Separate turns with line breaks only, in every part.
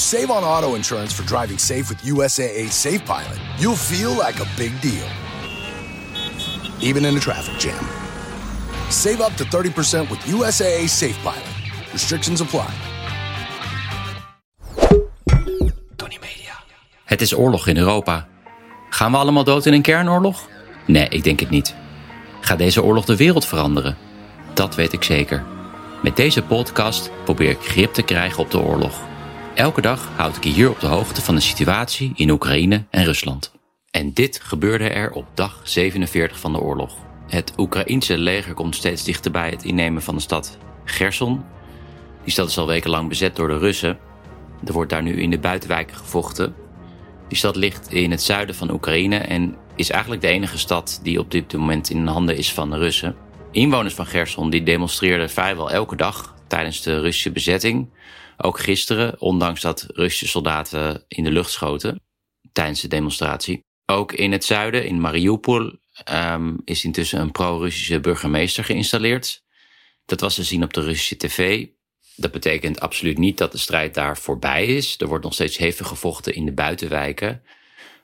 save on auto insurance for driving safe with USAA Safe Pilot, you'll feel like a big deal, even in a traffic jam. Save up to 30% with USAA Safe Pilot. Restrictions apply.
Tony Media. Het is oorlog in Europa. Gaan we allemaal dood in een kernoorlog? Nee, ik denk het niet. Gaat deze oorlog de wereld veranderen? Dat weet ik zeker. Met deze podcast probeer ik grip te krijgen op de oorlog. Elke dag houd ik je hier op de hoogte van de situatie in Oekraïne en Rusland. En dit gebeurde er op dag 47 van de oorlog. Het Oekraïense leger komt steeds dichter bij het innemen van de stad Gerson. Die stad is al wekenlang bezet door de Russen. Er wordt daar nu in de buitenwijken gevochten. Die stad ligt in het zuiden van Oekraïne en is eigenlijk de enige stad die op dit moment in handen is van de Russen. Inwoners van Gerson die demonstreerden vrijwel elke dag tijdens de Russische bezetting. Ook gisteren, ondanks dat Russische soldaten in de lucht schoten tijdens de demonstratie. Ook in het zuiden, in Mariupol, um, is intussen een pro-Russische burgemeester geïnstalleerd. Dat was te zien op de Russische tv. Dat betekent absoluut niet dat de strijd daar voorbij is. Er wordt nog steeds hevig gevochten in de buitenwijken.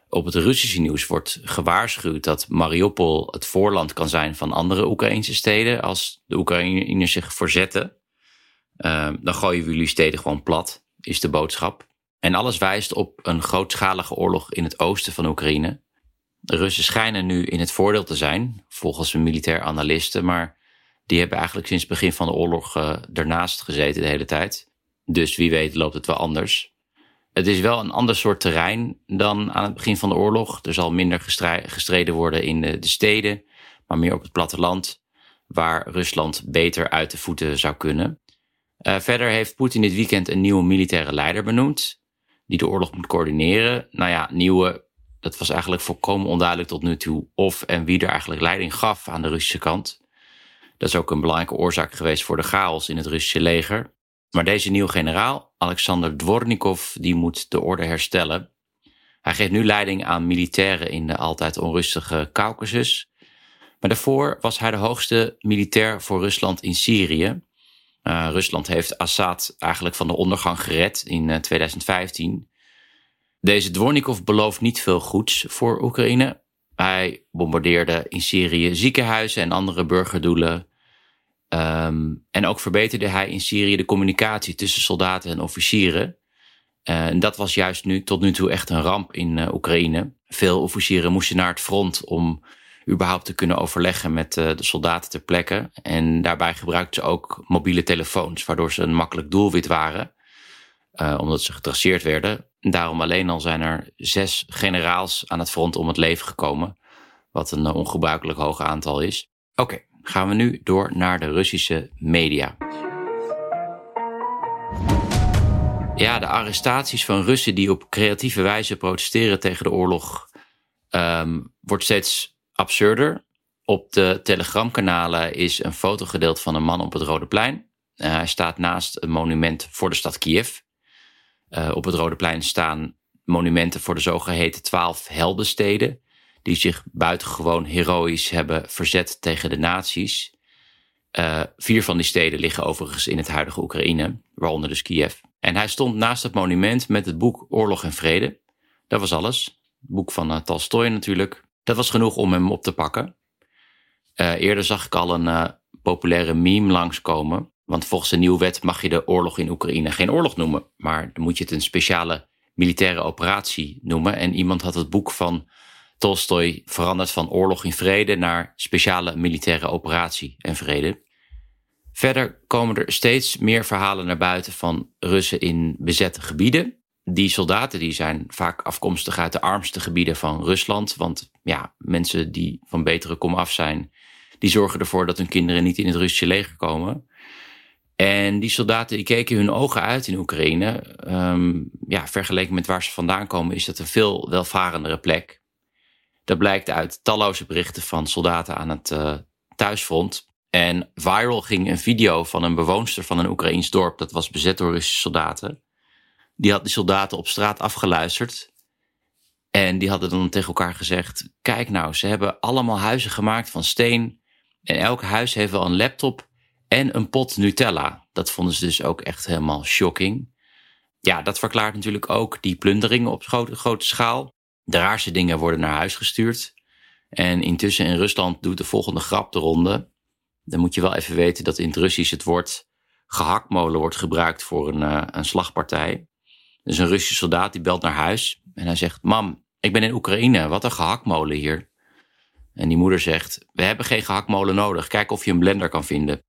Op het Russische nieuws wordt gewaarschuwd dat Mariupol het voorland kan zijn van andere Oekraïnse steden als de Oekraïners zich verzetten. Uh, dan gooien we jullie steden gewoon plat, is de boodschap. En alles wijst op een grootschalige oorlog in het oosten van Oekraïne. De Russen schijnen nu in het voordeel te zijn, volgens een militair analisten, maar die hebben eigenlijk sinds het begin van de oorlog uh, ernaast gezeten de hele tijd. Dus wie weet loopt het wel anders. Het is wel een ander soort terrein dan aan het begin van de oorlog. Er zal minder gestreden worden in de, de steden, maar meer op het platteland, waar Rusland beter uit de voeten zou kunnen. Uh, verder heeft Poetin dit weekend een nieuwe militaire leider benoemd, die de oorlog moet coördineren. Nou ja, nieuwe, dat was eigenlijk volkomen onduidelijk tot nu toe of en wie er eigenlijk leiding gaf aan de Russische kant. Dat is ook een belangrijke oorzaak geweest voor de chaos in het Russische leger. Maar deze nieuwe generaal, Alexander Dvornikov, die moet de orde herstellen. Hij geeft nu leiding aan militairen in de altijd onrustige Caucasus. Maar daarvoor was hij de hoogste militair voor Rusland in Syrië. Uh, Rusland heeft Assad eigenlijk van de ondergang gered in uh, 2015. Deze Dvornikov belooft niet veel goeds voor Oekraïne. Hij bombardeerde in Syrië ziekenhuizen en andere burgerdoelen. Um, en ook verbeterde hij in Syrië de communicatie tussen soldaten en officieren. Uh, en dat was juist nu tot nu toe echt een ramp in Oekraïne. Veel officieren moesten naar het front om überhaupt te kunnen overleggen met uh, de soldaten ter plekke. En daarbij gebruikten ze ook mobiele telefoons, waardoor ze een makkelijk doelwit waren, omdat ze getraceerd werden. Daarom alleen al zijn er zes generaals aan het front om het leven gekomen, wat een ongebruikelijk hoog aantal is. Oké, gaan we nu door naar de Russische media. Ja, de arrestaties van Russen die op creatieve wijze protesteren tegen de oorlog um, wordt steeds absurder. Op de telegramkanalen is een foto gedeeld van een man op het Rode Plein. Uh, hij staat naast een monument voor de stad Kiev. Uh, op het Rode Plein staan monumenten voor de zogeheten twaalf heldensteden die zich buitengewoon heroïs hebben verzet tegen de nazi's. Uh, vier van die steden liggen overigens in het huidige Oekraïne, waaronder dus Kiev. En hij stond naast het monument met het boek Oorlog en Vrede. Dat was alles. Boek van Tolstoy natuurlijk. Dat was genoeg om hem op te pakken. Uh, eerder zag ik al een populaire meme langskomen. Want volgens de nieuwe wet mag je de oorlog in Oekraïne geen oorlog noemen. Maar dan moet je het een speciale militaire operatie noemen. En iemand had het boek van Tolstoy veranderd van oorlog in vrede naar speciale militaire operatie en vrede. Verder komen er steeds meer verhalen naar buiten van Russen in bezette gebieden. Die soldaten die zijn vaak afkomstig uit de armste gebieden van Rusland. Want ja, mensen die van betere kom af zijn, die zorgen ervoor dat hun kinderen niet in het Russische leger komen. En die soldaten die keken hun ogen uit in Oekraïne. Ehm, ja, vergeleken met waar ze vandaan komen, is dat een veel welvarendere plek. Dat blijkt uit talloze berichten van soldaten aan het uh, thuisfront. En viral ging een video van een bewoonster van een Oekraïns dorp. Dat was bezet door Russische soldaten. Die had die soldaten op straat afgeluisterd. En die hadden dan tegen elkaar gezegd: Kijk nou, ze hebben allemaal huizen gemaakt van steen. En elk huis heeft wel een laptop en een pot Nutella. Dat vonden ze dus ook echt helemaal shocking. Ja, dat verklaart natuurlijk ook die plunderingen op grote, schaal. De raarste dingen worden naar huis gestuurd. En intussen in Rusland doet de volgende grap de ronde. Dan moet je wel even weten dat in het Russisch het woord gehaktmolen wordt gebruikt voor een, uh, een slagpartij. Dus een Russische soldaat die belt naar huis en hij zegt: Mam, ik ben in Oekraïne, wat een gehaktmolen hier. En die moeder zegt: We hebben geen gehaktmolen nodig, kijk of je een blender kan vinden.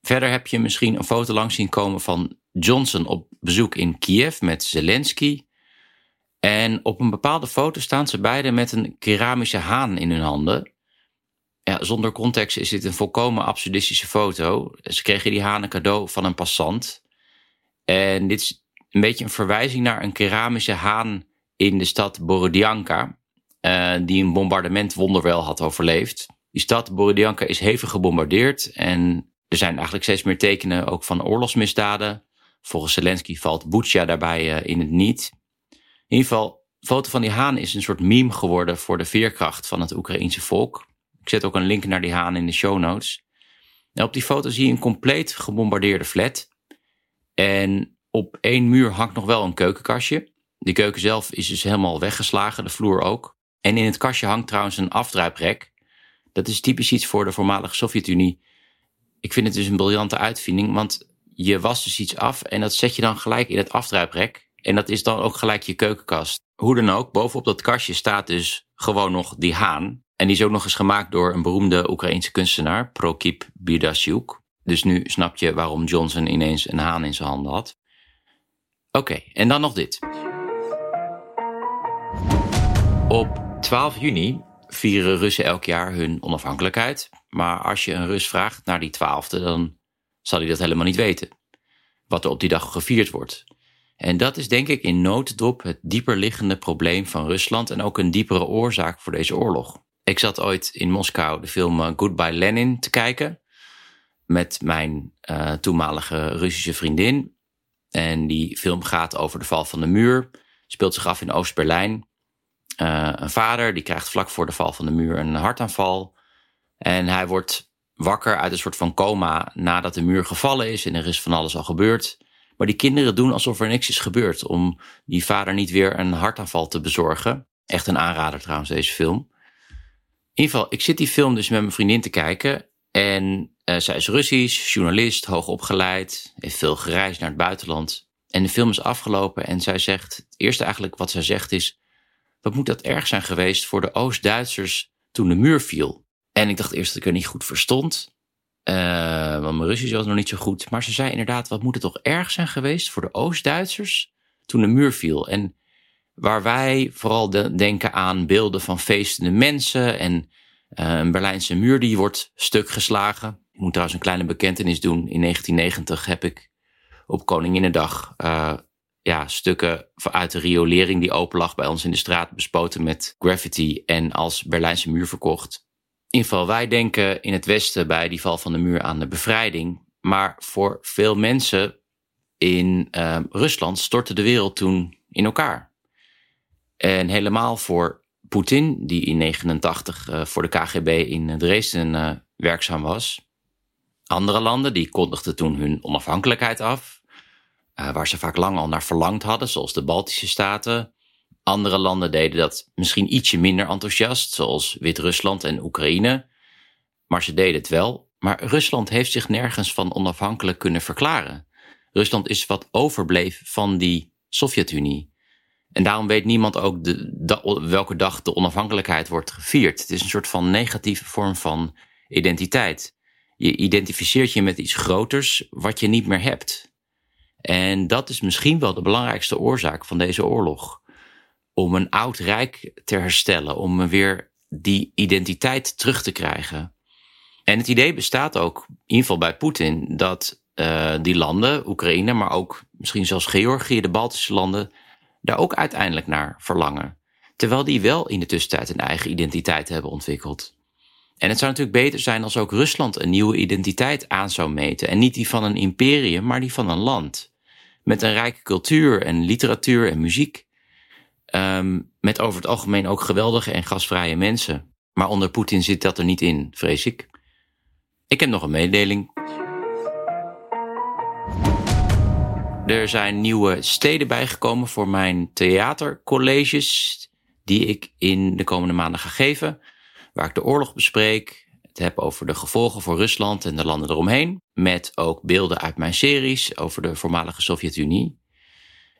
Verder heb je misschien een foto langs zien komen van Johnson op bezoek in Kiev met Zelensky. En op een bepaalde foto staan ze beiden met een keramische haan in hun handen. Ja, zonder context is dit een volkomen absurdistische foto. Ze kregen die haan een cadeau van een passant. En dit is een beetje een verwijzing naar een keramische haan in de stad Borodianka. Uh, die een bombardement wonderwel had overleefd. Die stad Borodianka is hevig gebombardeerd. En er zijn eigenlijk steeds meer tekenen ook van oorlogsmisdaden. Volgens Zelensky valt Bucha daarbij uh, in het niet. In ieder geval, de foto van die haan is een soort meme geworden voor de veerkracht van het Oekraïense volk. Ik zet ook een link naar die haan in de show notes. En op die foto zie je een compleet gebombardeerde flat. En op één muur hangt nog wel een keukenkastje. De keuken zelf is dus helemaal weggeslagen, de vloer ook. En in het kastje hangt trouwens een afdruiprek. Dat is typisch iets voor de voormalige Sovjet-Unie. Ik vind het dus een briljante uitvinding, want je was dus iets af en dat zet je dan gelijk in het afdruiprek. En dat is dan ook gelijk je keukenkast. Hoe dan ook, bovenop dat kastje staat dus gewoon nog die haan. En die is ook nog eens gemaakt door een beroemde Oekraïense kunstenaar, Prokip Bidasyuk. Dus nu snap je waarom Johnson ineens een haan in zijn handen had. Oké, en dan nog dit. Op 12 juni vieren Russen elk jaar hun onafhankelijkheid. Maar als je een Rus vraagt naar die 12e, dan zal hij dat helemaal niet weten. Wat er op die dag gevierd wordt. En dat is denk ik in notendop het dieper liggende probleem van Rusland en ook een diepere oorzaak voor deze oorlog. Ik zat ooit in Moskou de film eh, Goodbye Lenin te kijken met mijn uh, toenmalige Russische vriendin. En die film gaat over de val van de muur, speelt zich af in Oost-Berlijn. Uh, een vader die krijgt vlak voor de val van de muur een hartaanval. En hij wordt wakker uit een soort van coma nadat de muur gevallen is en er is van alles al gebeurd. Maar die kinderen doen alsof er niks is gebeurd om die vader niet weer een hartaanval te bezorgen. Echt een aanrader trouwens, deze film. In ieder geval, ik zit die film dus met mijn vriendin te kijken. En uh, zij is Russisch, journalist, hoog opgeleid, heeft veel gereisd naar het buitenland. En de film is afgelopen en zij zegt, het eerste eigenlijk wat zij zegt is, wat moet dat erg zijn geweest voor de Oost-Duitsers toen de muur viel? En ik dacht eerst dat ik het niet goed verstond. Uh, want mijn Russisch was nog niet zo goed. Maar ze zei inderdaad, wat moet het toch erg zijn geweest voor de Oost-Duitsers toen de muur viel? En waar wij vooral de, denken aan beelden van feestende mensen en een Berlijnse muur die wordt stuk geslagen. Ik moet trouwens een kleine bekentenis doen. In 1990 heb ik op Koninginnedag uh, ja, stukken uit de riolering die open lag bij ons in de straat bespoten met graffiti en als Berlijnse muur verkocht. In ieder geval, wij denken in het Westen bij die val van de muur aan de bevrijding. Maar voor veel mensen in uh, Rusland stortte de wereld toen in elkaar. En helemaal voor Poetin, die in 89 uh, voor de KGB in Dresden uh, werkzaam was. Andere landen die kondigden toen hun onafhankelijkheid af, waar ze vaak lang al naar verlangd hadden, zoals de Baltische Staten, andere landen deden dat misschien ietsje minder enthousiast, zoals Wit-Rusland en Oekraïne. Maar ze deden het wel. Maar Rusland heeft zich nergens van onafhankelijk kunnen verklaren. Rusland is wat overbleef van die Sovjet-Unie. En daarom weet niemand ook de, welke dag de onafhankelijkheid wordt gevierd. Het is een soort van negatieve vorm van identiteit. Je identificeert je met iets groters wat je niet meer hebt. En dat is misschien wel de belangrijkste oorzaak van deze oorlog om een oud rijk te herstellen, om weer die identiteit terug te krijgen. En het idee bestaat ook, in ieder geval bij Poetin, dat uh, die landen, Oekraïne, maar ook misschien zelfs Georgië, de Baltische landen, daar ook uiteindelijk naar verlangen. Terwijl die wel in de tussentijd een eigen identiteit hebben ontwikkeld. En het zou natuurlijk beter zijn als ook Rusland een nieuwe identiteit aan zou meten. En niet die van een imperium, maar die van een land. Met een rijke cultuur en literatuur en muziek. Um, met over het algemeen ook geweldige en gastvrije mensen. Maar onder Poetin zit dat er niet in, vrees ik. Ik heb nog een mededeling. Er zijn nieuwe steden bijgekomen voor mijn theatercolleges, die ik in de komende maanden ga geven, waar ik de oorlog bespreek, het heb over de gevolgen voor Rusland en de landen eromheen, met ook beelden uit mijn series over de voormalige Sovjet-Unie.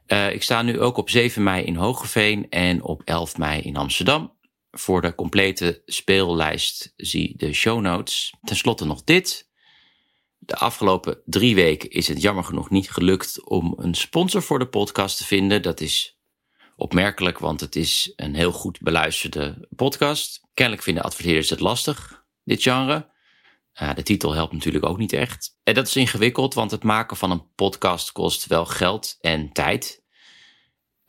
Uh, ik sta nu ook op 7 mei in Hogeveen en op 11 mei in Amsterdam. Voor de complete speellijst zie de show notes. Ten slotte nog dit. De afgelopen drie weken is het jammer genoeg niet gelukt om een sponsor voor de podcast te vinden. Dat is opmerkelijk, want het is een heel goed beluisterde podcast. Kennelijk vinden adverteerders het lastig, dit genre. De titel helpt natuurlijk ook niet echt. En dat is ingewikkeld, want het maken van een podcast kost wel geld en tijd.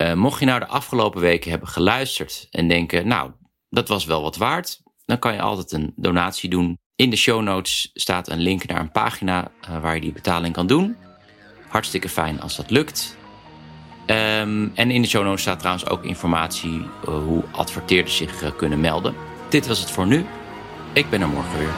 Uh, mocht je nou de afgelopen weken hebben geluisterd en denken, nou, dat was wel wat waard, dan kan je altijd een donatie doen in de show notes staat een link naar een pagina uh, waar je die betaling kan doen. Hartstikke fijn als dat lukt. Um, en in de show notes staat trouwens ook informatie uh, hoe adverteerders zich uh, kunnen melden. Dit was het voor nu. Ik ben er morgen weer.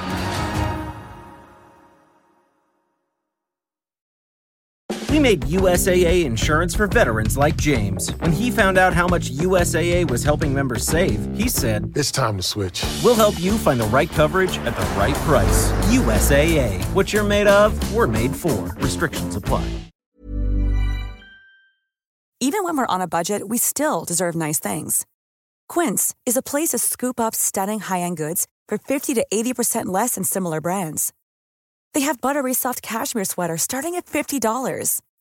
We made USAA insurance for veterans like James. When he found out how much USAA was helping members save, he said,
It's time to switch.
We'll help you find the right coverage at the right price. USAA. What you're made of, we're made for. Restrictions apply.
Even when we're on a budget, we still deserve nice things. Quince is a place to scoop up stunning high end goods for 50 to 80% less than similar brands. They have buttery soft cashmere sweaters starting at $50,